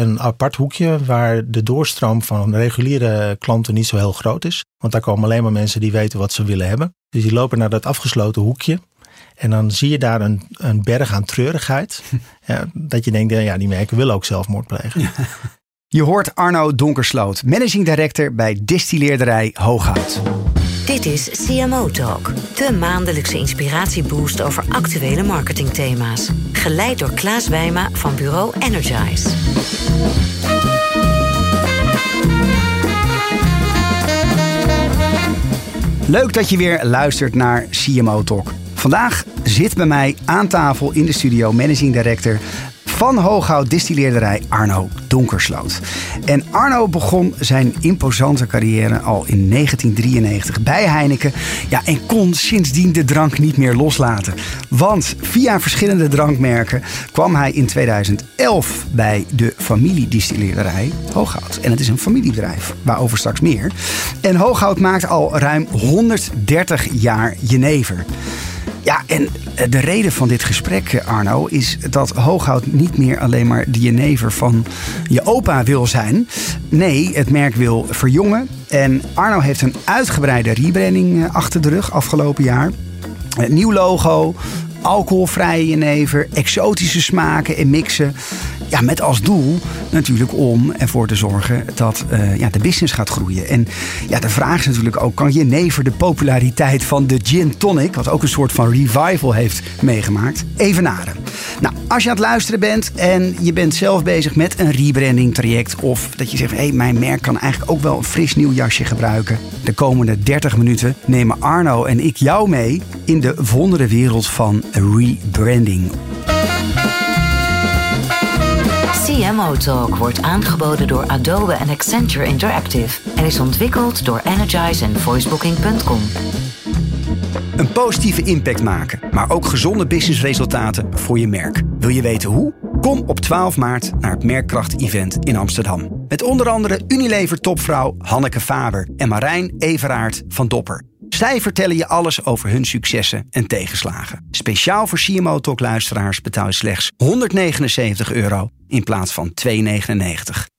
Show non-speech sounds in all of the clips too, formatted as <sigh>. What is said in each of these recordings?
een apart hoekje waar de doorstroom van reguliere klanten niet zo heel groot is. Want daar komen alleen maar mensen die weten wat ze willen hebben. Dus die lopen naar dat afgesloten hoekje. En dan zie je daar een, een berg aan treurigheid. <laughs> Ja, dat je denkt, ja, die merken willen ook zelfmoord plegen. Je hoort Arno Donkersloot, managing director bij distilleerderij Hooghout. Dit is CMO Talk, de maandelijkse inspiratieboost over actuele marketingthema's. Geleid door Klaas Wijma van bureau Energize. Leuk dat je weer luistert naar CMO Talk. Vandaag zit bij mij aan tafel in de studio managing director van Hooghout distilleerderij Arno Donkersloot. En Arno begon zijn imposante carrière al in 1993 bij Heineken. Ja, en kon sindsdien de drank niet meer loslaten. Want via verschillende drankmerken kwam hij in 2011 bij de familiedistilleerderij Hooghout. En het is een familiebedrijf, waarover straks meer. En Hooghout maakt al ruim 130 jaar jenever. Ja, en de reden van dit gesprek, Arno, is dat Hooghout niet meer alleen maar de jenever van je opa wil zijn. Nee, het merk wil verjongen. En Arno heeft een uitgebreide rebranding eh, achter de rug afgelopen jaar. Nieuw logo, alcoholvrije jenever, exotische smaken en mixen. Ja, met als doel natuurlijk om ervoor te zorgen dat uh, ja, de business gaat groeien. En ja, de vraag is natuurlijk ook, kan jenever de populariteit van de gin tonic, wat ook een soort van revival heeft meegemaakt, evenaren? Nou, als je aan het luisteren bent en je bent zelf bezig met een rebranding traject of dat je zegt, hé, hey, mijn merk kan eigenlijk ook wel een fris nieuw jasje gebruiken. De komende 30 minuten nemen Arno en ik jou mee in de wondere wereld van rebranding. CMO Talk wordt aangeboden door Adobe en Accenture Interactive en is ontwikkeld door Energize en voicebooking.com. Een positieve impact maken, maar ook gezonde businessresultaten voor je merk. Wil je weten hoe? Kom op 12 maart naar het Merkkracht-event in Amsterdam. Met onder andere Unilever-topvrouw Hanneke Faber en Marijn Everaard van Dopper. Zij vertellen je alles over hun successen en tegenslagen. Speciaal voor CMO Talk luisteraars betaal je slechts 179 euro in plaats van 2,99.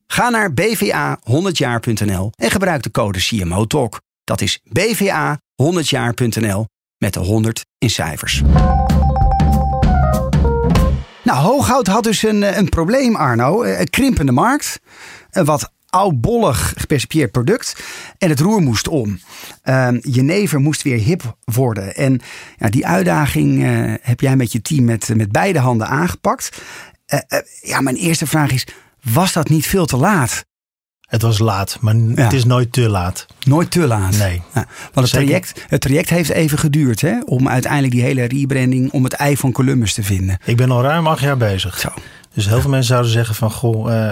Ga naar bva100jaar.nl en gebruik de code CMO Talk. Dat is bva100jaar.nl met de 100 in cijfers. Nou, Hooghout had dus een, een probleem, Arno. Een krimpende markt. Een wat oudbollig gepercipieerd product. En het roer moest om. Uh, Jenever moest weer hip worden. En ja, die uitdaging uh, heb jij met je team met, met beide handen aangepakt. Uh, ja, mijn eerste vraag is, was dat niet veel te laat? Het was laat, maar ja. het is nooit te laat. Nooit te laat. Nee. Ja, want het traject, het traject heeft even geduurd hè, om uiteindelijk die hele rebranding, om het ei van Columbus te vinden. Ik ben al ruim acht jaar bezig. Zo. Dus heel veel mensen zouden zeggen van, goh, uh,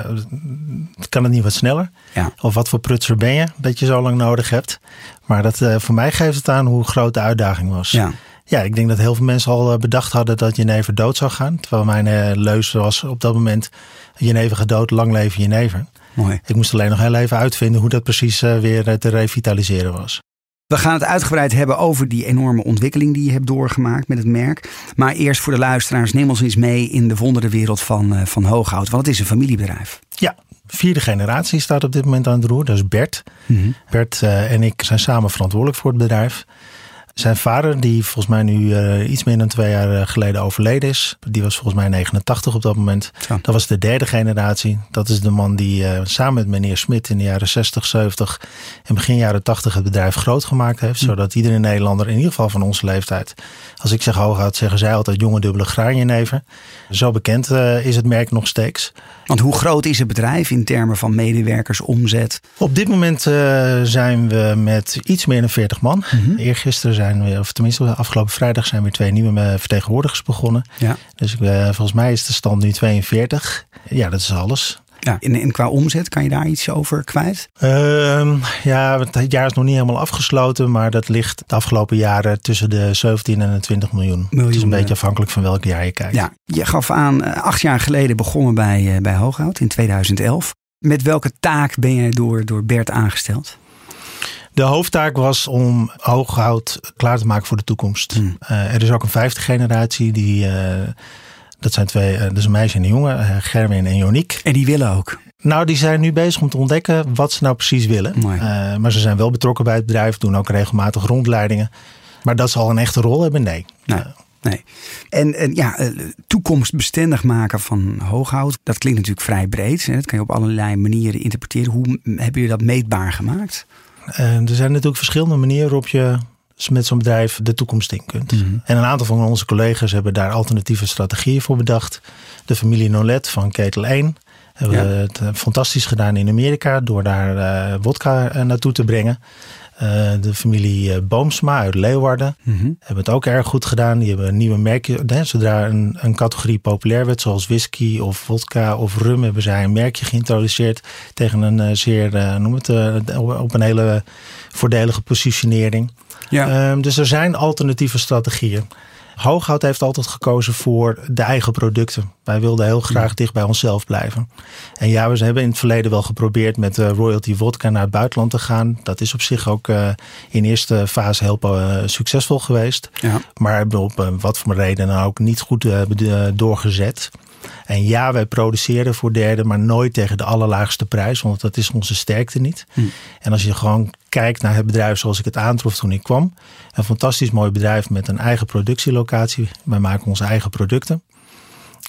kan het niet wat sneller? Ja. Of wat voor prutser ben je dat je zo lang nodig hebt? Maar dat, uh, voor mij geeft het aan hoe groot de uitdaging was. Ja. Ja, ik denk dat heel veel mensen al bedacht hadden dat Jenever dood zou gaan. Terwijl mijn uh, leus was op dat moment, Jenever gedood, lang leven Jenever. Mooi. Ik moest alleen nog heel even uitvinden hoe dat precies weer te revitaliseren was. We gaan het uitgebreid hebben over die enorme ontwikkeling die je hebt doorgemaakt met het merk. Maar eerst voor de luisteraars, neem ons eens mee in de wonderenwereld van, uh, van Hooghout. Want het is een familiebedrijf. Ja, vierde generatie staat op dit moment aan het roer. Dat is Bert. Mm -hmm. Bert uh, en ik zijn samen verantwoordelijk voor het bedrijf. Zijn vader, die volgens mij nu uh, iets meer dan twee jaar geleden overleden is. Die was volgens mij 89 op dat moment. Dat was de derde generatie. Dat is de man die uh, samen met meneer Smit in de jaren 60, 70 en begin jaren 80 het bedrijf groot gemaakt heeft. Hm. Zodat iedere Nederlander, in ieder geval van onze leeftijd. Als ik zeg hooghoud, zeggen zij altijd jonge dubbele graanjenever. Zo bekend uh, is het merk nog steeds. Want hoe groot is het bedrijf in termen van medewerkers, omzet? Op dit moment zijn we met iets meer dan 40 man. Mm -hmm. Eergisteren zijn we, of tenminste afgelopen vrijdag zijn weer twee nieuwe vertegenwoordigers begonnen. Ja. Dus uh, volgens mij is de stand nu 42. Ja, dat is alles. Ja, en, en qua omzet, kan je daar iets over kwijt? Uh, ja, het jaar is nog niet helemaal afgesloten, maar dat ligt de afgelopen jaren tussen de 17 en de 20 miljoen. miljoen het is een beetje afhankelijk van welk jaar je kijkt. Ja, je gaf aan, acht jaar geleden begonnen bij, bij Hooghout in 2011. Met welke taak ben jij door, door Bert aangesteld? De hoofdtaak was om hooghout klaar te maken voor de toekomst. Hmm. Uh, er is ook een vijfde generatie die uh, Dat zijn twee, uh, dus een meisje en een jongen, Gerwin en Joniek. En die willen ook? Nou, die zijn nu bezig om te ontdekken wat ze nou precies willen. Maar ze zijn wel betrokken bij het bedrijf, doen ook regelmatig rondleidingen. Maar dat ze al een echte rol hebben, nee. nee. Nee. En, en ja, toekomstbestendig maken van hooghout, dat klinkt natuurlijk vrij breed. Hè? Dat kan je op allerlei manieren interpreteren. Hoe hebben jullie dat meetbaar gemaakt? Er zijn natuurlijk verschillende manieren waarop je met zo'n bedrijf de toekomst in kunt. Mhm. En een aantal van onze collega's hebben daar alternatieve strategieën voor bedacht. De familie Nolet van Ketel 1 hebben het fantastisch gedaan in Amerika door daar uh, wodka uh, naartoe te brengen. Uh, de familie Boomsma uit Leeuwarden mm -hmm. hebben het ook erg goed gedaan. Die hebben een nieuwe merkje. Hè, zodra een, een categorie populair werd, zoals whisky of vodka of rum, hebben zij een merkje geïntroduceerd tegen een zeer, noem het, op een hele voordelige positionering. Ja. Um, dus er zijn alternatieve strategieën. Hooghout heeft altijd gekozen voor de eigen producten. Wij wilden heel graag dicht bij onszelf blijven. En ja, we hebben in het verleden wel geprobeerd met uh, royalty vodka naar het buitenland te gaan. Dat is op zich ook uh, in eerste fase heel uh, succesvol geweest. Ja. Maar op wat voor reden dan ook niet goed doorgezet. En ja, wij produceren voor derden, maar nooit tegen de allerlaagste prijs, want dat is onze sterkte niet. Hm. En als je gewoon kijkt naar het bedrijf zoals ik het aantrof toen ik kwam, een fantastisch mooi bedrijf met een eigen productielocatie. Wij maken onze eigen producten.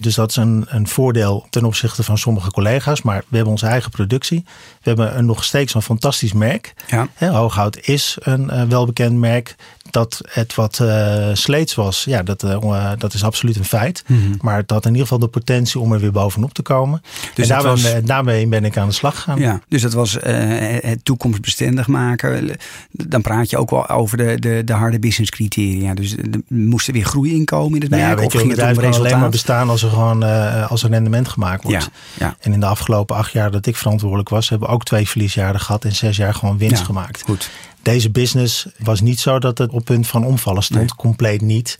Dus dat is een, een voordeel ten opzichte van sommige collega's. Maar we hebben onze eigen productie. We hebben een nog steeds een fantastisch merk. Ja. Hooghout is een uh, welbekend merk. Dat het wat uh, sleets was, ja, dat, uh, dat is absoluut een feit. Mm -hmm. Maar dat in ieder geval de potentie om er weer bovenop te komen. Dus en daarmee, was... daarmee ben ik aan de slag gegaan. Ja, dus dat was het toekomstbestendig maken. Dan praat je ook wel over de, de, de harde business criteria. Dus er moest er weer groei in komen in het nou merk? Ja, weet of ging het alleen maar bestaan als er gewoon als een rendement gemaakt wordt. Ja, ja. En in de afgelopen acht jaar dat ik verantwoordelijk was, hebben we ook twee verliesjaren gehad en zes jaar gewoon winst ja, gemaakt. Goed. Deze business was niet zo dat het op punt van omvallen stond, nee. compleet niet.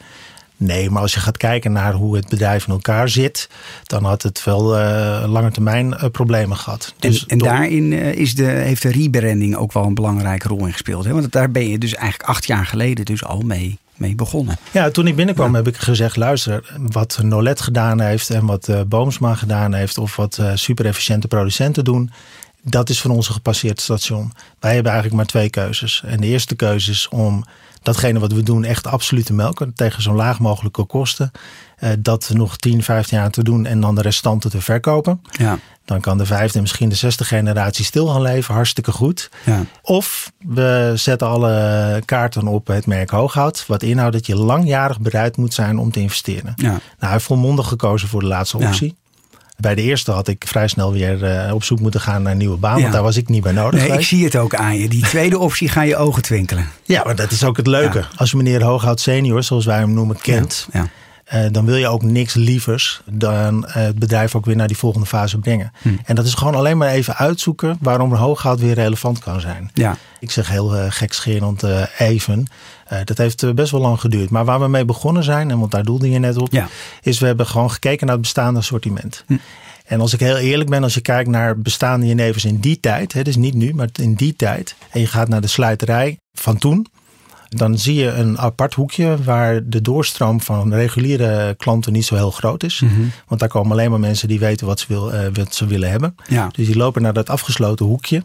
Nee, maar als je gaat kijken naar hoe het bedrijf in elkaar zit, dan had het wel uh, lange termijn uh, problemen gehad. Dus en, en door... daarin uh, is de, heeft de rebranding ook wel een belangrijke rol in gespeeld. Hè? Want daar ben je dus eigenlijk acht jaar geleden dus al mee mee begonnen. Ja, toen ik binnenkwam ja. heb ik gezegd, luister, wat Nolet gedaan heeft en wat uh, Boomsma gedaan heeft of wat uh, super efficiënte producenten doen, dat is van ons een gepasseerd station. Wij hebben eigenlijk maar twee keuzes. En de eerste keuze is om datgene wat we doen echt absoluut te melken tegen zo laag mogelijke kosten. Uh, dat nog 10, 15 jaar te doen en dan de restanten te verkopen. Ja. Dan kan de vijfde en misschien de zesde generatie stil gaan leven. Hartstikke goed. Ja. Of we zetten alle kaarten op het merk Hooghout. Wat inhoudt dat je langjarig bereid moet zijn om te investeren. Ja. Nou, hij heeft volmondig gekozen voor de laatste optie. Bij de eerste had ik vrij snel weer uh, op zoek moeten gaan naar een nieuwe baan. Ja. Want daar was ik niet bij nodig. Nee, ik zie het ook aan je. Die tweede optie gaan je ogen twinkelen. Ja, maar dat is ook het leuke. Ja. Als je meneer Hooghout senior, zoals wij hem noemen, kent. Ja. Uh, dan wil je ook niks lievers dan uh, het bedrijf ook weer naar die volgende fase brengen. Hm. En dat is gewoon alleen maar even uitzoeken waarom hooghout weer relevant kan zijn. Ja. Ik zeg heel uh, gekscherend even. Dat heeft best wel lang geduurd. Maar waar we mee begonnen zijn, en want daar doelde je net op, ja. is we hebben gewoon gekeken naar het bestaande assortiment. Hm. En als ik heel eerlijk ben, als je kijkt naar bestaande jenevers in die tijd, hè, dus niet nu, maar in die tijd, en je gaat naar de sluiterij van toen, dan zie je een apart hoekje waar de doorstroom van reguliere klanten niet zo heel groot is. Mm -hmm. Want daar komen alleen maar mensen die weten wat ze, wil, uh, wat ze willen hebben. Ja. Dus die lopen naar dat afgesloten hoekje.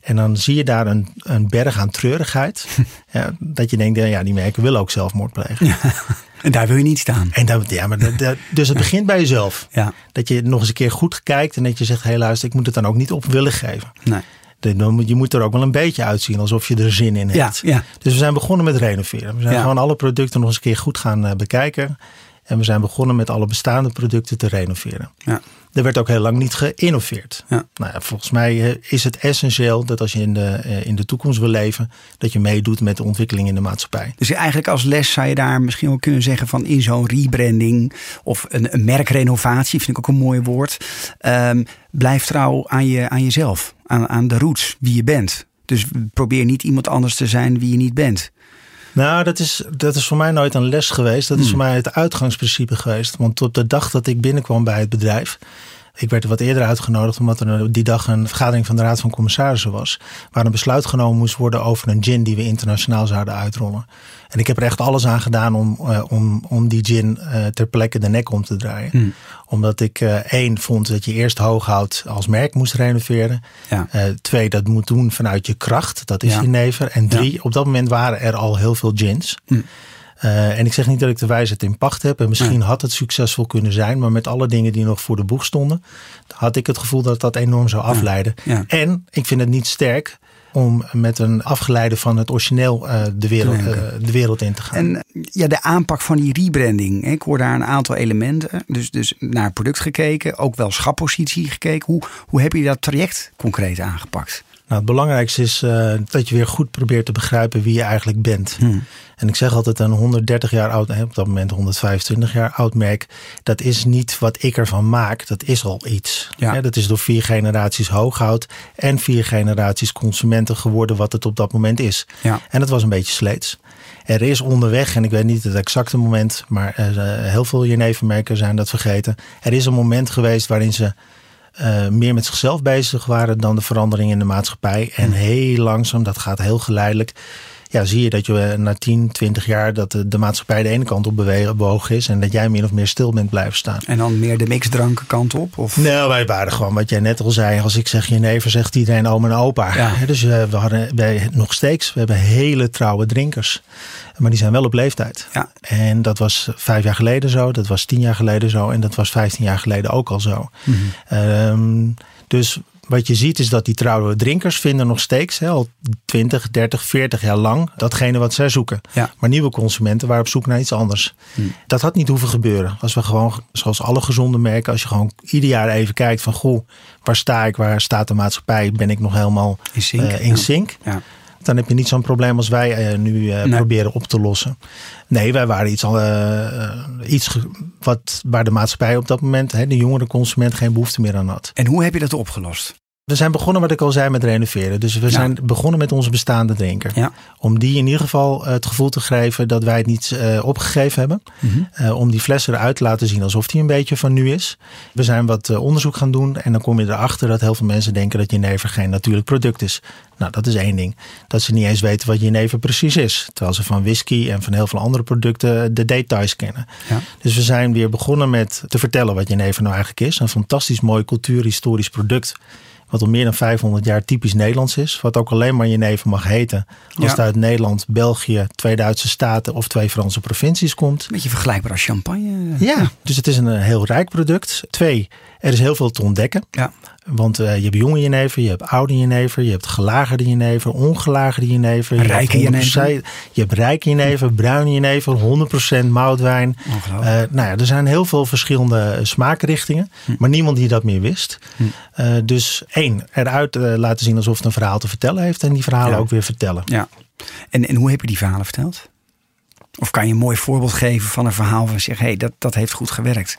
En dan zie je daar een, een berg aan treurigheid. <laughs> ja, dat je denkt, ja, die merken willen ook zelfmoord plegen. Ja. En daar wil je niet staan. En dat, ja, maar dat, dat, dus het begint bij jezelf. <laughs> Ja. Dat je nog eens een keer goed kijkt en dat je zegt, hé luister, ik moet het dan ook niet op willen geven. Nee. Je moet er ook wel een beetje uitzien alsof je er zin in hebt. Ja, ja. Dus we zijn begonnen met renoveren. We zijn ja. gewoon alle producten nog eens een keer goed gaan bekijken. En we zijn begonnen met alle bestaande producten te renoveren. Ja. Er werd ook heel lang niet geïnnoveerd. Ja. Nou ja, volgens mij is het essentieel dat als je in de, in de toekomst wil leven, dat je meedoet met de ontwikkeling in de maatschappij. Dus eigenlijk als les zou je daar misschien wel kunnen zeggen van in zo'n rebranding of een, een merkrenovatie, vind ik ook een mooi woord. Um, blijf trouw aan, je, aan jezelf, aan, aan de roots, wie je bent. Dus probeer niet iemand anders te zijn wie je niet bent. Nou, dat is, dat is voor mij nooit een les geweest. Dat is hmm. voor mij het uitgangsprincipe geweest. Want op de dag dat ik binnenkwam bij het bedrijf, Ik werd wat eerder uitgenodigd omdat er die dag een vergadering van de Raad van Commissarissen was. Waar een besluit genomen moest worden over een gin die we internationaal zouden uitrollen. En ik heb er echt alles aan gedaan om, uh, om, om die gin uh, ter plekke de nek om te draaien. Hmm. Omdat ik uh, één vond dat je eerst hooghout als merk moest renoveren. Ja. twee, dat moet doen vanuit je kracht. Dat is ja. Never. En drie, ja. op dat moment waren er al heel veel gins. Hmm. Uh, en ik zeg niet dat ik de wijsheid in pacht heb. En misschien had het succesvol kunnen zijn. Maar met alle dingen die nog voor de boeg stonden. had ik het gevoel dat dat enorm zou afleiden. Ja. En ik vind het niet sterk om met een afgeleide van het origineel uh, de, wereld, uh, de wereld in te gaan. En ja, de aanpak van die rebranding. Ik hoor daar een aantal elementen. Dus, dus naar product gekeken, ook wel schappositie gekeken. Hoe, hoe heb je dat traject concreet aangepakt? Nou, het belangrijkste is uh, dat je weer goed probeert te begrijpen wie je eigenlijk bent. Hmm. En ik zeg altijd een 130 jaar oud, op dat moment 125 jaar oud merk. Dat is niet wat ik ervan maak, dat is al iets. Ja. dat is door vier generaties hooghout en vier generaties consumenten geworden wat het op dat moment is. Ja. En dat was een beetje sleets. Er is onderweg, en ik weet niet het exacte moment, maar er, uh, heel veel jenevermerken zijn dat vergeten. Er is een moment geweest waarin ze uh, meer met zichzelf bezig waren dan de verandering in de maatschappij. En hmm. heel langzaam, dat gaat heel geleidelijk. Ja, zie je dat je eh, na 10, 20 jaar dat de, de maatschappij de ene kant op bewogen is. En dat jij meer of meer stil bent blijven staan. En dan meer de mixdranken kant op? Of? Nou, wij waren gewoon wat jij net al zei. Als ik zeg je never, zegt iedereen oma en opa. Ja. Dus uh, we hadden wij, nog steeds, we hebben hele trouwe drinkers. Maar die zijn wel op leeftijd. Ja. En dat was vijf jaar geleden zo, dat was tien jaar geleden zo en dat was vijftien jaar geleden ook al zo. Mm -hmm. dus wat je ziet is dat die trouwe drinkers vinden nog steeds hè, al 20, 30, 40 jaar lang datgene wat zij zoeken. Ja. Maar nieuwe consumenten waren op zoek naar iets anders. Hm. Dat had niet hoeven gebeuren. Als we gewoon, zoals alle gezonde merken, als je gewoon ieder jaar even kijkt van goh, waar sta ik, waar staat de maatschappij, ben ik nog helemaal in sync. Uh, in sync. Ja dan heb je niet zo'n probleem als wij uh, nu uh, proberen op te lossen. Nee, wij waren iets, uh, iets wat, waar de maatschappij op dat moment, hè, de jongere consument, geen behoefte meer aan had. En hoe heb je dat opgelost? We zijn begonnen, wat ik al zei, met renoveren. Dus we zijn begonnen met onze bestaande drinker. Ja. Om die in ieder geval het gevoel te geven dat wij het niet opgegeven hebben. Mhm. om die flessen eruit te laten zien alsof die een beetje van nu is. We zijn wat onderzoek gaan doen. En dan kom je erachter dat heel veel mensen denken dat jenever geen natuurlijk product is. Nou, dat is één ding. Dat ze niet eens weten wat jenever precies is. Terwijl ze van whisky en van heel veel andere producten de details kennen. Ja. Dus we zijn weer begonnen met te vertellen wat jenever nou eigenlijk is. Een fantastisch mooi cultuurhistorisch product. Wat al meer dan 500 jaar typisch Nederlands is. Wat ook alleen maar jenever mag heten. Als het uit Nederland, België, twee Duitse staten of twee Franse provincies komt. Beetje vergelijkbaar als champagne. Ja, dus het is een heel rijk product. Twee, er is heel veel te ontdekken. Ja. Want uh, je hebt jonge jenever, je hebt oude jenever, je hebt gelagerde jenever, ongelagerde jenever. Je rijke jenever. Je hebt rijke jenever, bruine jenever, 100% moutwijn. Uh, nou ja, er zijn heel veel verschillende smaakrichtingen, hm. maar niemand die dat meer wist. Hm. Uh, dus één, eruit laten zien alsof het een verhaal te vertellen heeft en die verhalen ook weer vertellen. Ja. En, en hoe heb je die verhalen verteld? Of kan je een mooi voorbeeld geven van een verhaal van zeg, hé, hey, dat, dat heeft goed gewerkt?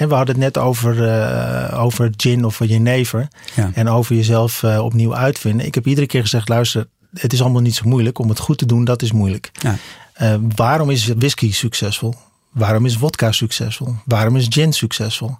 En we hadden het net over, uh, over gin of jenever. Ja. En over jezelf uh, opnieuw uitvinden. Ik heb iedere keer gezegd, luister, het is allemaal niet zo moeilijk. Om het goed te doen, dat is moeilijk. Ja. Uh, waarom is whisky succesvol? Waarom is vodka succesvol? Waarom is gin succesvol?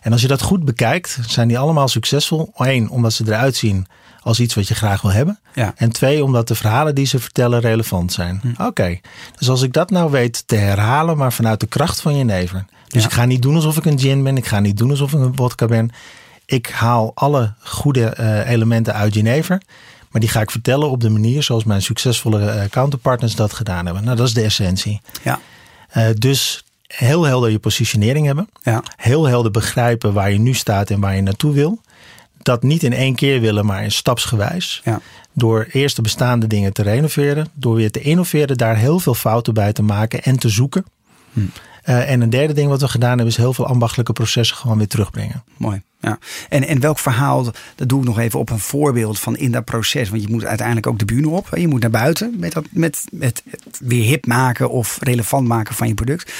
En als je dat goed bekijkt, zijn die allemaal succesvol. Eén, omdat ze eruit zien als iets wat je graag wil hebben. Ja. En twee, omdat de verhalen die ze vertellen relevant zijn. Hm. Oké, dus als ik dat nou weet te herhalen, maar vanuit de kracht van je never. Dus ik ga niet doen alsof ik een gin ben. Ik ga niet doen alsof ik een vodka ben. Ik haal alle goede uh, elementen uit Genever. Maar die ga ik vertellen op de manier zoals mijn succesvolle uh, counterpartners dat gedaan hebben. Nou, dat is de essentie. Ja. Uh, dus heel helder je positionering hebben. Ja. Heel helder begrijpen waar je nu staat en waar je naartoe wil. Dat niet in één keer willen, maar in stapsgewijs. Ja. Door eerst de bestaande dingen te renoveren. Door weer te innoveren, daar heel veel fouten bij te maken en te zoeken. Hm. Uh, en een derde ding wat we gedaan hebben, is heel veel ambachtelijke processen gewoon weer terugbrengen. Mooi. Ja. En, en welk verhaal, dat doe ik nog even op een voorbeeld van in dat proces. Want je moet uiteindelijk ook de bühne op. Je moet naar buiten met, dat, met, met het weer hip maken of relevant maken van je product.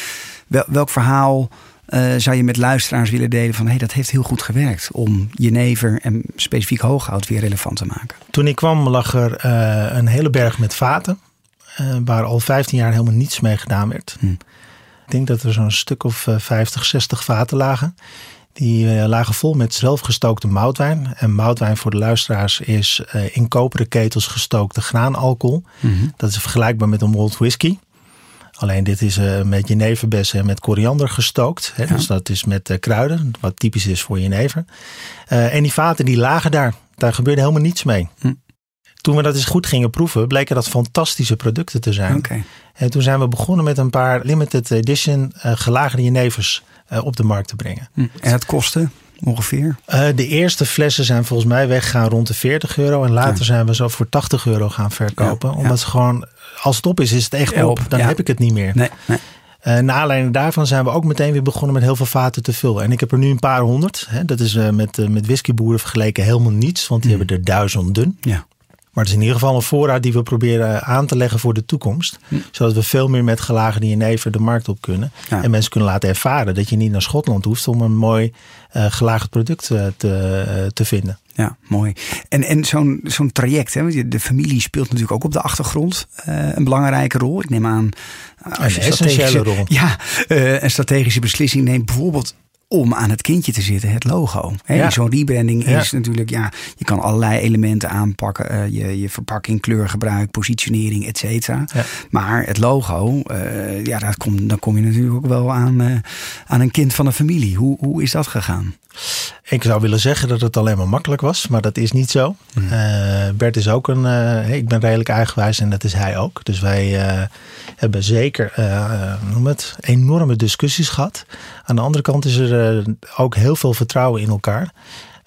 Wel, welk verhaal uh, zou je met luisteraars willen delen van hey, dat heeft heel goed gewerkt om jenever en specifiek hooghout weer relevant te maken? Toen ik kwam lag er uh, een hele berg met vaten. Uh, waar al 15 jaar helemaal niets mee gedaan werd. Hm. Ik denk dat er zo'n stuk of 50, 60 vaten lagen. Die eh, lagen vol met zelfgestookte moutwijn. En moutwijn voor de luisteraars is in koperen ketels gestookte graanalcohol. Mm Dat is vergelijkbaar met een malt whisky. Alleen dit is uh, met jeneverbessen en met koriander gestookt. Hè? Ja. Dus dat is met kruiden, wat typisch is voor jenever. en die vaten die lagen daar. Daar gebeurde helemaal niets mee. Hm. Toen we dat eens goed gingen proeven, bleken dat fantastische producten te zijn. Okay. En toen zijn we begonnen met een paar limited edition uh, gelagerde jenevers uh, op de markt te brengen. Hm. En het kostte ongeveer? Uh, de eerste flessen zijn volgens mij weggegaan rond de 40 euro. En later ja. zijn we zo voor 80 euro gaan verkopen. Ja, omdat ze gewoon, als het op is, is het echt op. Dan heb ik het niet meer. Nee, nee. Uh, naar aanleiding daarvan zijn we ook meteen weer begonnen met heel veel vaten te vullen. En ik heb er nu een paar honderd. Hè. Dat is uh, met, uh, met whiskyboeren vergeleken helemaal niets. Want die mm. hebben er duizenden. Ja. Maar het is in ieder geval een voorraad die we proberen aan te leggen voor de toekomst. Hm. Zodat we veel meer met gelagerde jenever de markt op kunnen. Ja. En mensen kunnen laten ervaren dat je niet naar Schotland hoeft om een mooi uh, gelagerd product uh, te, uh, te vinden. Ja, mooi. En, en zo'n zo'n traject, hè, de familie speelt natuurlijk ook op de achtergrond een belangrijke rol. Ik neem aan. Als een essentiële rol. <laughs> Ja, een strategische beslissing neemt. Bijvoorbeeld om aan het kindje te zitten, het logo. Ja. Zo'n rebranding is ja. natuurlijk, ja, je kan allerlei elementen aanpakken. Uh, je, je verpakking, kleurgebruik, positionering, et cetera. Ja. Maar het logo, uh, ja, daar kom, dan kom je natuurlijk ook wel aan, uh, aan een kind van een familie. Hoe, hoe is dat gegaan? Ik zou willen zeggen dat het alleen maar makkelijk was, maar dat is niet zo. Mm. Uh, Bert is ook een, uh, ik ben redelijk eigenwijs en dat is hij ook. Dus wij uh, hebben zeker noem het, enorme discussies gehad. Aan de andere kant is er ook heel veel vertrouwen in elkaar.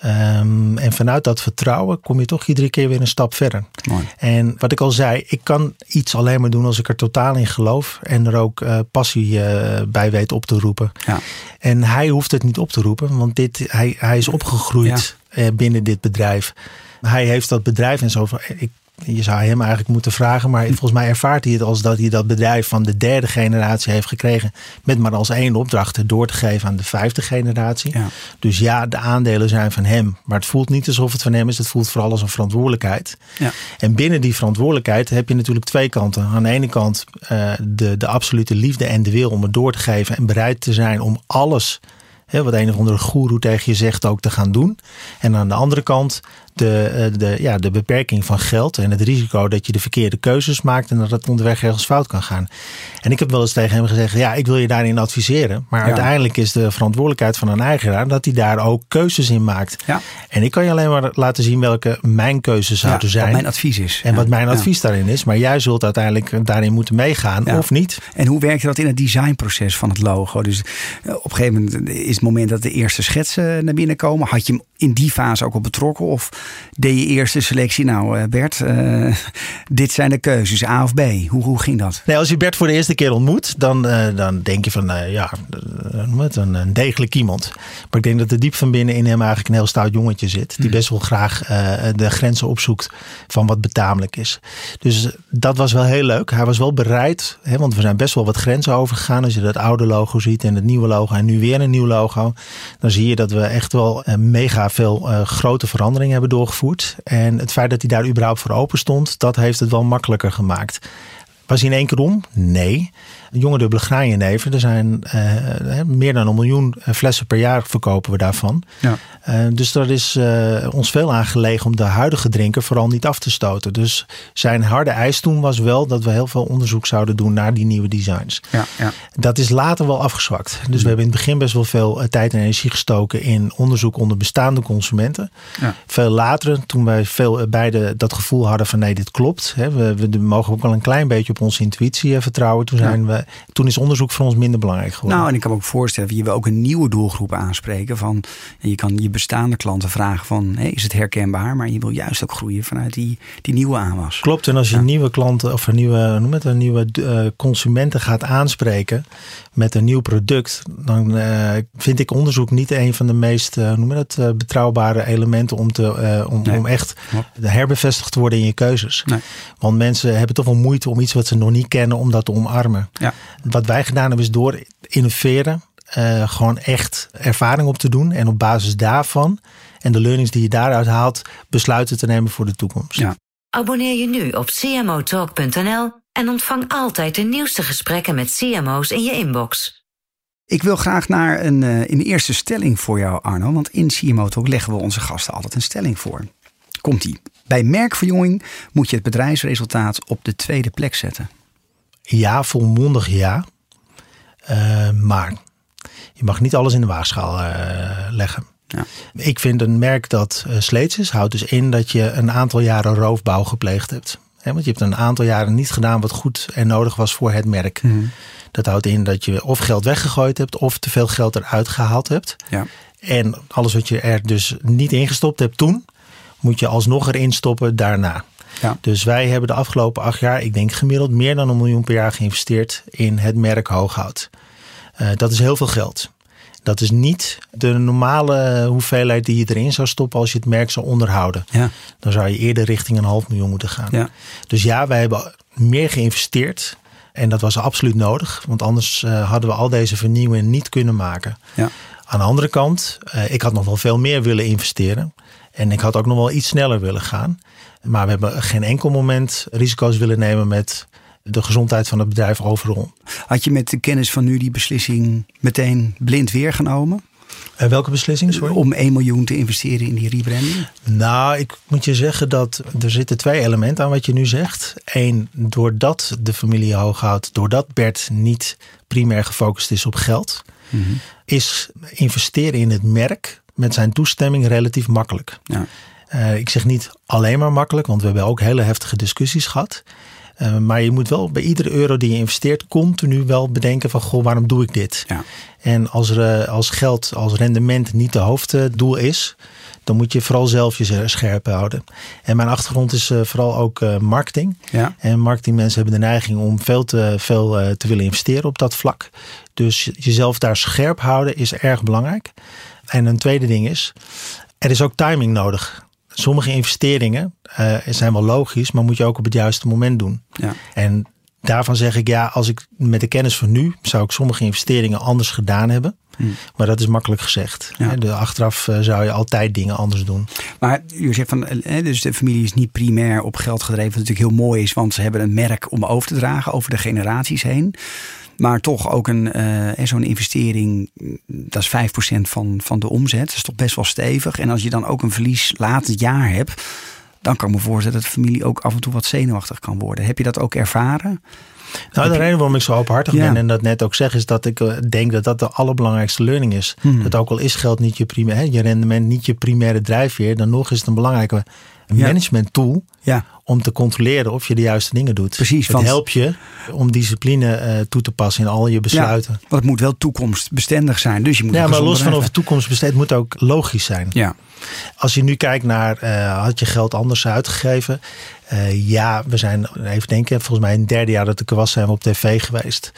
Um, en vanuit dat vertrouwen kom je toch iedere keer weer een stap verder. Mooi. En wat ik al zei, ik kan iets alleen maar doen als ik er totaal in geloof. En er ook uh, passie uh, bij weet op te roepen. Ja. En hij hoeft het niet op te roepen, want dit, hij, hij is opgegroeid ja. uh, binnen dit bedrijf. Hij heeft dat bedrijf en zo. Ik je zou hem eigenlijk moeten vragen, maar volgens mij ervaart hij het als dat hij dat bedrijf van de derde generatie heeft gekregen. Met maar als één opdracht door te geven aan de vijfde generatie. Ja. Dus ja, de aandelen zijn van hem. Maar het voelt niet alsof het van hem is. Het voelt vooral als een verantwoordelijkheid. Ja. En binnen die verantwoordelijkheid heb je natuurlijk twee kanten. Aan de ene kant uh, de, de absolute liefde en de wil om het door te geven. En bereid te zijn om alles He, wat een of andere goeroe tegen je zegt ook te gaan doen. En aan de andere kant de, de, ja, de beperking van geld en het risico dat je de verkeerde keuzes maakt en dat het onderweg ergens fout kan gaan. En ik heb wel eens tegen hem gezegd: ja, ik wil je daarin adviseren. Maar Ja. uiteindelijk is de verantwoordelijkheid van een eigenaar dat hij daar ook keuzes in maakt. Ja. En ik kan je alleen maar laten zien welke mijn keuzes zouden zijn. Wat mijn advies is. en wat mijn advies daarin is. Maar jij zult uiteindelijk daarin moeten meegaan of niet. En hoe werkte dat in het designproces van het logo? Dus eh, op een gegeven moment is het moment dat de eerste schetsen naar binnen komen. Had je hem in die fase ook al betrokken? Of deed je eerst de selectie? Nou, eh, Bert, eh, <laughs> dit zijn de keuzes, A of B. Hoe, hoe ging dat? Nee, als je Bert voor de eerste keer ontmoet, dan, eh, dan denk je van, ja, het, een, een degelijk iemand. Maar ik denk dat er diep van binnen in hem eigenlijk een heel stout jongetje zit. Die best wel graag de grenzen opzoekt van wat betamelijk is. Dus dat was wel heel leuk. Hij was wel bereid, hè, want we zijn best wel wat grenzen overgegaan. Als je dat oude logo ziet en het nieuwe logo en nu weer een nieuw logo. Dan zie je dat we echt wel mega veel grote veranderingen hebben doorgevoerd. En het feit dat hij daar überhaupt voor open stond, dat heeft het wel makkelijker gemaakt. Was hij in één keer om? Nee. Jonge dubbele graanjenever. Er zijn eh, meer dan een miljoen eh, flessen per jaar verkopen we daarvan. Ja. Uh, dus dat is uh, ons veel aangelegen om de huidige drinker vooral niet af te stoten. Dus zijn harde eis toen was wel dat we heel veel onderzoek zouden doen naar die nieuwe designs. Ja, ja. Dat is later wel afgezwakt. Dus we hebben in het begin best wel veel tijd en energie gestoken in onderzoek onder bestaande consumenten. Ja. Veel later, toen wij veel beide dat gevoel hadden van nee, dit klopt. Hè, we, we mogen ook wel een klein beetje op onze intuïtie vertrouwen. Toen, zijn we, toen is onderzoek voor ons minder belangrijk geworden. Nou, en ik kan me ook voorstellen, je wil ook een nieuwe doelgroep aanspreken. Van, je kan je bestaande klanten vragen van, hey, is het herkenbaar? Maar je wil juist ook groeien vanuit die, die nieuwe aanwas. Klopt, en als je ja. nieuwe klanten of een nieuwe, noem het, een nieuwe uh, consumenten gaat aanspreken met een nieuw product, dan uh, vind ik onderzoek niet een van de meest, uh, noem het, betrouwbare elementen om, te, om, nee. om echt herbevestigd te worden in je keuzes. Nee. Want mensen hebben toch wel moeite om iets wat ze nog niet kennen, om dat te omarmen. Ja. Wat wij gedaan hebben is door innoveren, uh, gewoon echt ervaring op te doen. En op basis daarvan en de learnings die je daaruit haalt, besluiten te nemen voor de toekomst. Ja. Abonneer je nu op cmotalk.nl en ontvang altijd de nieuwste gesprekken met CMO's in je inbox. Ik wil graag naar een, uh, een eerste stelling voor jou, Arno. Want in CMO Talk leggen we onze gasten altijd een stelling voor. Komt-ie. Bij merkverjonging moet je het bedrijfsresultaat op de tweede plek zetten. Ja, volmondig ja. Uh, maar je mag niet alles in de waagschaal uh, leggen. Ja. Ik vind een merk dat uh, sleets is, houdt dus in dat je een aantal jaren roofbouw gepleegd hebt. He, want je hebt een aantal jaren niet gedaan wat goed en nodig was voor het merk. Mm -hmm. Dat houdt in dat je of geld weggegooid hebt of te veel geld eruit gehaald hebt. Ja. En alles wat je er dus niet ingestopt hebt toen, moet je alsnog erin stoppen daarna. Ja. Dus wij hebben de afgelopen acht jaar, ik denk gemiddeld meer dan een miljoen per jaar geïnvesteerd in het merk Hooghout. Uh, dat is heel veel geld. Dat is niet de normale hoeveelheid die je erin zou stoppen als je het merk zou onderhouden. Ja. Dan zou je eerder richting een half miljoen moeten gaan. Ja. Dus ja, wij hebben meer geïnvesteerd. En dat was absoluut nodig, want anders uh, hadden we al deze vernieuwingen niet kunnen maken. Ja. Aan de andere kant, uh, ik had nog wel veel meer willen investeren. En ik had ook nog wel iets sneller willen gaan. Maar we hebben geen enkel moment risico's willen nemen met de gezondheid van het bedrijf overal. Had je met de kennis van nu die beslissing meteen blind weergenomen? Uh, welke beslissing? Sorry? Om 1 miljoen te investeren in die rebranding? Nou, ik moet je zeggen dat er zitten twee elementen aan wat je nu zegt. Eén, doordat de familie Hooghout, doordat Bert niet primair gefocust is op geld, mm -hmm. is investeren in het merk met zijn toestemming relatief makkelijk. Ja. Uh, ik zeg niet alleen maar makkelijk, want we hebben ook hele heftige discussies gehad. Uh, maar je moet wel bij iedere euro die je investeert continu wel bedenken van goh, waarom doe ik dit? Ja. En als, er, als geld, als rendement niet de hoofddoel is, dan moet je vooral zelf je scherp houden. En mijn achtergrond is uh, vooral ook uh, marketing. Ja. En marketingmensen hebben de neiging om veel te veel uh, te willen investeren op dat vlak. Dus jezelf daar scherp houden is erg belangrijk. En een tweede ding is, er is ook timing nodig. Sommige investeringen uh, zijn wel logisch, maar moet je ook op het juiste moment doen. Ja. En daarvan zeg ik ja, als ik met de kennis van nu zou ik sommige investeringen anders gedaan hebben. Hmm. Maar dat is makkelijk gezegd. Ja. De achteraf uh, zou je altijd dingen anders doen. Maar u zegt van, dus de familie is niet primair op geld gedreven, wat natuurlijk heel mooi is, want ze hebben een merk om over te dragen over de generaties heen. Maar toch ook een, uh, zo'n investering, dat is 5% van, van de omzet. Dat is toch best wel stevig. En als je dan ook een verlies laat het jaar hebt, dan kan ik me voorstellen dat de familie ook af en toe wat zenuwachtig kan worden. Heb je dat ook ervaren? Nou, de reden waarom ik zo openhartig ja. ben en dat net ook zeg, is dat ik denk dat dat de allerbelangrijkste learning is. Hmm. Dat ook al is geld niet je primaire, je rendement niet je primaire drijfveer, dan nog is het een belangrijke management tool ja. om te controleren of je de juiste dingen doet. Precies. Het helpt je om discipline uh, toe te passen in al je besluiten. Ja, want het moet wel toekomstbestendig zijn. Dus je moet ja, maar los van of het toekomstbestendig moet ook logisch zijn. Ja. Als je nu kijkt naar, uh, had je geld anders uitgegeven? Uh, ja, we zijn, even denken, volgens mij het derde jaar dat ik er was, zijn we op tv geweest.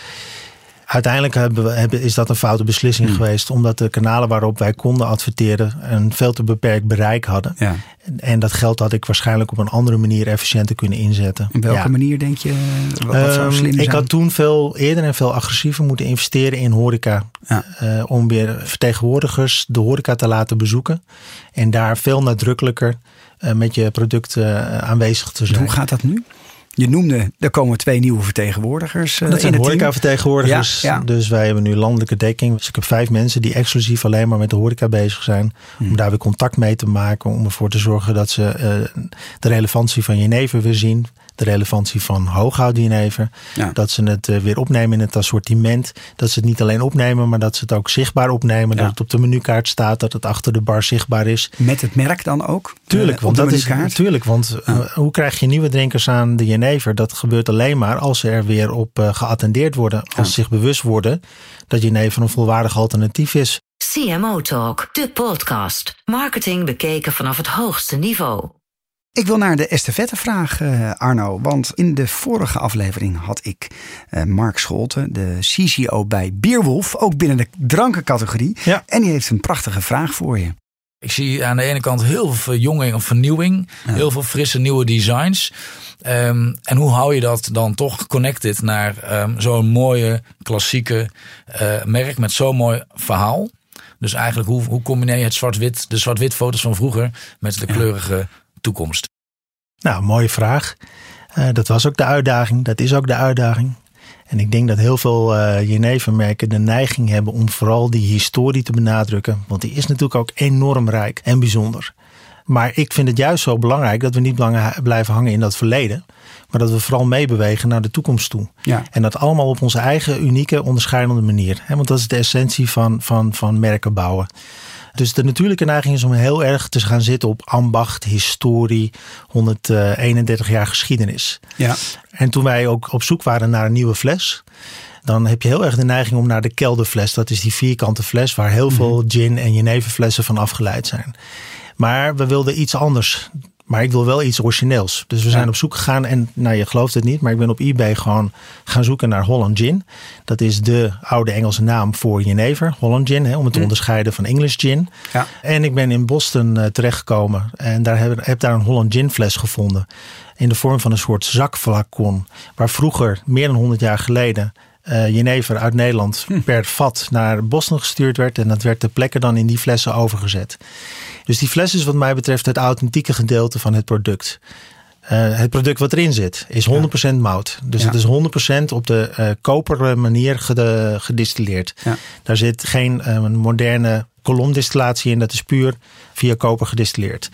Uiteindelijk hebben we, hebben, is dat een foute beslissing hmm. geweest. Omdat de kanalen waarop wij konden adverteren een veel te beperkt bereik hadden. Ja. En dat geld had ik waarschijnlijk op een andere manier efficiënter kunnen inzetten. In welke ja. manier denk je? Wat, wat zou slim um, ik had toen veel eerder en veel agressiever moeten investeren in horeca. Ja. Uh, om weer vertegenwoordigers de horeca te laten bezoeken. En daar veel nadrukkelijker uh, met je product uh, aanwezig te zijn. Hoe gaat dat nu? Je noemde, er komen twee nieuwe vertegenwoordigers. Uh, dat zijn horeca-vertegenwoordigers. Ja, ja. Dus wij hebben nu landelijke dekking. Dus ik heb vijf mensen die exclusief alleen maar met de horeca bezig zijn. Hmm. Om daar weer contact mee te maken. Om ervoor te zorgen dat ze uh, de relevantie van jenever weer zien. De relevantie van hooghout jenever. Ja. Dat ze het uh, weer opnemen in het assortiment. Dat ze het niet alleen opnemen, maar dat ze het ook zichtbaar opnemen. Ja. Dat het op de menukaart staat. Dat het achter de bar zichtbaar is. Met het merk dan ook? Tuurlijk, want dat is tuurlijk. Want hoe krijg je nieuwe drinkers aan de jenever? Dat gebeurt alleen maar als ze er weer op uh, geattendeerd worden. Als ze zich bewust worden dat jenever een volwaardig alternatief is. CMO Talk, de podcast. Marketing bekeken vanaf het hoogste niveau. Ik wil naar de estafettevraag, uh, Arno. Want in de vorige aflevering had ik uh, Mark Scholten, de CCO bij Bierwolf, ook binnen de drankencategorie. Ja. En die heeft een prachtige vraag voor je. Ik zie aan de ene kant heel veel verjonging of vernieuwing, ja. heel veel frisse nieuwe designs. Um, en hoe hou je dat dan toch connected naar um, zo'n mooie klassieke uh, merk met zo'n mooi verhaal? Dus eigenlijk hoe, hoe combineer je het zwart-wit, de zwart-wit foto's van vroeger met de kleurige toekomst? Nou, mooie vraag. Uh, dat was ook de uitdaging. Dat is ook de uitdaging. En ik denk dat heel veel uh, jenevermerken de neiging hebben om vooral die historie te benadrukken. Want die is natuurlijk ook enorm rijk en bijzonder. Maar ik vind het juist zo belangrijk dat we niet blijven hangen in dat verleden. Maar dat we vooral meebewegen naar de toekomst toe. Ja. En dat allemaal op onze eigen unieke, onderscheidende manier. Want dat is de essentie van, van, van merken bouwen. Dus de natuurlijke neiging is om heel erg te gaan zitten op ambacht, historie, 131 jaar geschiedenis. Ja. En toen wij ook op zoek waren naar een nieuwe fles, dan heb je heel erg de neiging om naar de kelderfles. Dat is die vierkante fles waar heel veel mhm. gin en jeneverflessen van afgeleid zijn. Maar we wilden iets anders. Maar ik wil wel iets origineels. Dus we zijn op zoek gegaan. En nou, je gelooft het niet, maar ik ben op eBay gewoon gaan zoeken naar Holland Gin. Dat is de oude Engelse naam voor jenever. Holland Gin, hè, om het te hm. onderscheiden van English Gin. Ja. En ik ben in Boston uh, terechtgekomen. En daar heb, heb daar een Holland Gin fles gevonden. In de vorm van een soort zakflacon. Waar vroeger, meer dan 100 jaar geleden, jenever uit Nederland hm. per vat naar Boston gestuurd werd. En dat werd ter plekke dan in die flessen overgezet. Dus die fles is wat mij betreft het authentieke gedeelte van het product. Uh, het product wat erin zit is 100% mout. Dus het is 100% op de uh, koperen manier gedistilleerd. Ja. Daar zit geen uh, moderne kolomdistillatie in. Dat is puur via koper gedistilleerd.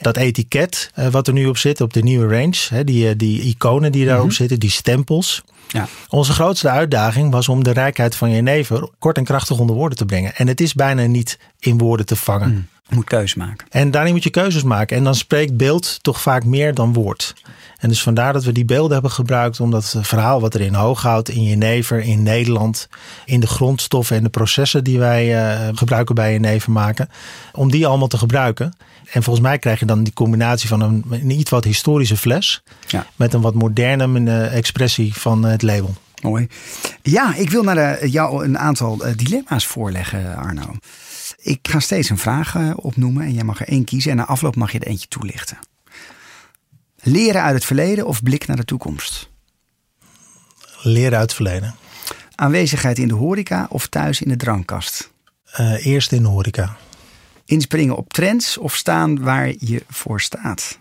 Dat etiket wat er nu op zit, op de nieuwe range. Hè, die, die iconen die daarop mm zitten, die stempels. Ja. Onze grootste uitdaging was om de rijkheid van jenever kort en krachtig onder woorden te brengen. En het is bijna niet in woorden te vangen. Mm. Je moet keuzes maken. En daarin moet je keuzes maken. En dan spreekt beeld toch vaak meer dan woord. En dus vandaar dat we die beelden hebben gebruikt om dat verhaal wat er in Hooghout, in Jenever, in Nederland, in de grondstoffen en de processen die wij uh, gebruiken bij Jenever maken, om die allemaal te gebruiken. En volgens mij krijg je dan die combinatie van een, een iets wat historische fles ja. met een wat moderne uh, expressie van het label. Mooi. Ja, ik wil naar de, jou een aantal dilemma's voorleggen, Arno. Ik ga steeds een vraag opnoemen en jij mag er één kiezen. En na afloop mag je er eentje toelichten. Leren uit het verleden of blik naar de toekomst? Leren uit het verleden. Aanwezigheid in de horeca of thuis in de drankkast? Uh, eerst in de horeca. Inspringen op trends of staan waar je voor staat?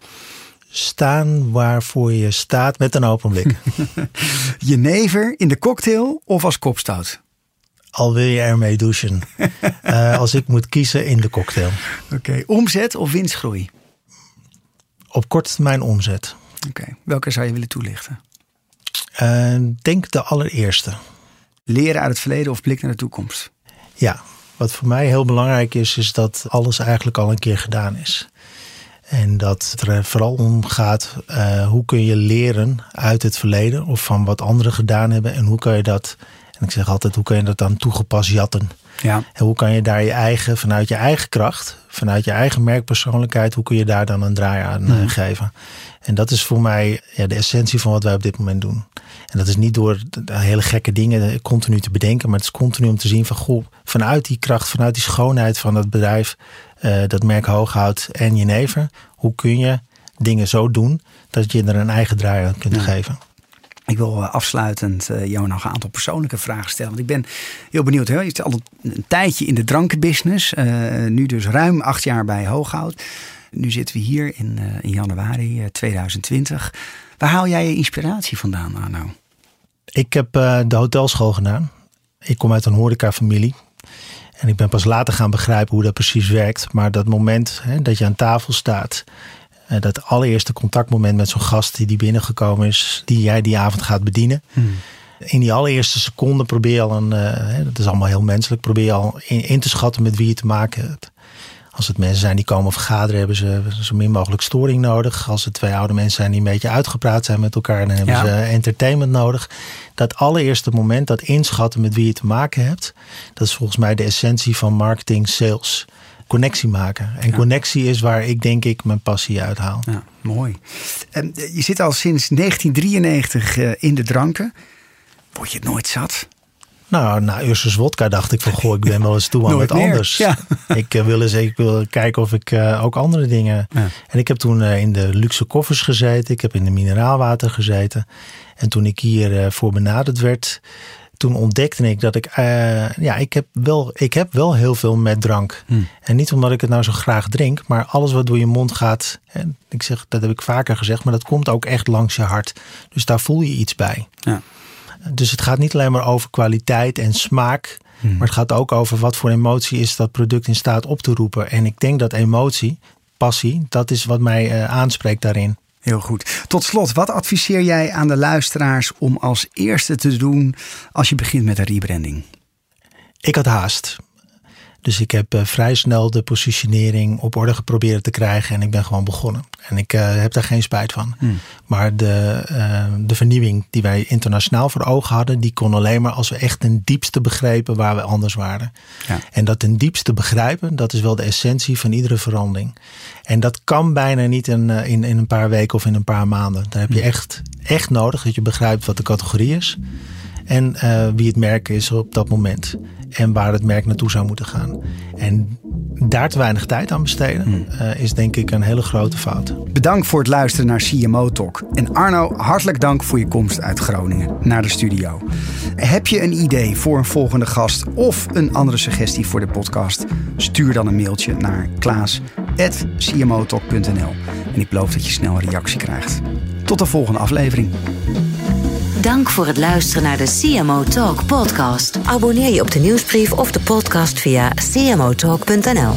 Staan waarvoor je staat met een open blik. <laughs> <laughs> Jenever in de cocktail of als kopstout? Al wil je ermee douchen. uh, <laughs> als ik moet kiezen in de cocktail. Oké, omzet of winstgroei? Op korte termijn omzet. Oké, welke zou je willen toelichten? Uh, denk de allereerste. Leren uit het verleden of blik naar de toekomst? Ja, wat voor mij heel belangrijk is, is dat alles eigenlijk al een keer gedaan is. En dat het er vooral om gaat, uh, hoe kun je leren uit het verleden of van wat anderen gedaan hebben en hoe kan je dat en ik zeg altijd, hoe kan je dat dan toegepast jatten? Ja. En hoe kan je daar je eigen, vanuit je eigen kracht, vanuit je eigen merkpersoonlijkheid, hoe kun je daar dan een draai aan mm. geven? En dat is voor mij ja, de essentie van wat wij op dit moment doen. En dat is niet door hele gekke dingen continu te bedenken, maar het is continu om te zien van goh, vanuit die kracht, vanuit die schoonheid van het bedrijf, uh, dat merk Hooghout en Jenever, hoe kun je dingen zo doen dat je er een eigen draai aan kunt geven? Ik wil eh, afsluitend uh, jou nog een aantal persoonlijke vragen stellen. Want ik ben heel benieuwd. Hè? Je zit al een tijdje in de drankenbusiness. Uh, nu dus ruim acht jaar bij Hooghout. Nu zitten we hier in, in januari 2020. Waar haal jij je inspiratie vandaan, Arno? Ik heb de hotelschool gedaan. Ik kom uit een horecafamilie. En ik ben pas later gaan begrijpen hoe dat precies werkt. Maar dat moment hè, dat je aan tafel staat uh, dat allereerste contactmoment met zo'n gast die, die binnengekomen is, die jij die avond gaat bedienen. Hmm. In die allereerste seconde probeer je al een, uh, dat is allemaal heel menselijk, probeer je al in, in, te schatten met wie je te maken hebt. Als het mensen zijn die komen vergaderen, hebben ze zo min mogelijk storing nodig. Als het twee oude mensen zijn die een beetje uitgepraat zijn met elkaar, dan hebben ja. ze entertainment nodig. Dat allereerste moment, dat inschatten met wie je te maken hebt, dat is volgens mij de essentie van marketing, sales connectie maken. En ja. connectie is waar ik denk ik mijn passie uithaal. Ja, mooi. En je zit al sinds 1993 uh, in de dranken. Word je het nooit zat? Nou, na Ursus Wodka dacht ik van, goh, ik ben wel eens toe aan <laughs> wat anders. Ja. <laughs> Ik uh, wil eens ik wil kijken of ik uh, ook andere dingen... Ja. En ik heb toen uh, in de luxe koffers gezeten. Ik heb in de mineraalwater gezeten. En toen ik hier voor benaderd werd toen ontdekte ik dat ik, uh, ja, ik heb, wel, ik heb wel heel veel met drank. Hmm. En niet omdat ik het nou zo graag drink, maar alles wat door je mond gaat. En ik zeg, dat heb ik vaker gezegd, maar dat komt ook echt langs je hart. Dus daar voel je iets bij. Ja. Dus het gaat niet alleen maar over kwaliteit en smaak. Hmm. Maar het gaat ook over wat voor emotie is dat product in staat op te roepen. En ik denk dat emotie, passie, dat is wat mij uh, aanspreekt daarin. Heel goed. Tot slot, wat adviseer jij aan de luisteraars om als eerste te doen als je begint met een rebranding? Ik had haast. Dus ik heb uh, vrij snel de positionering op orde geprobeerd te krijgen en ik ben gewoon begonnen. En ik uh, heb daar geen spijt van. Hmm. Maar de, uh, de vernieuwing die wij internationaal voor ogen hadden, die kon alleen maar als we echt ten diepste begrepen waar we anders waren. Ja. En dat ten diepste begrijpen, dat is wel de essentie van iedere verandering. En dat kan bijna niet in, in, in een paar weken of in een paar maanden. Daar heb je echt, echt nodig dat je begrijpt wat de categorie is. En uh, wie het merk is op dat moment. En waar het merk naartoe zou moeten gaan. En daar te weinig tijd aan besteden Hmm. uh, is denk ik een hele grote fout. Bedankt voor het luisteren naar CMO Talk. En Arno, hartelijk dank voor je komst uit Groningen naar de studio. Heb je een idee voor een volgende gast of een andere suggestie voor de podcast? Stuur dan een mailtje naar klaas.cmotalk.nl En ik beloof dat je snel een reactie krijgt. Tot de volgende aflevering. Dank voor het luisteren naar de CMO Talk podcast. Abonneer je op de nieuwsbrief of de podcast via cmotalk.nl.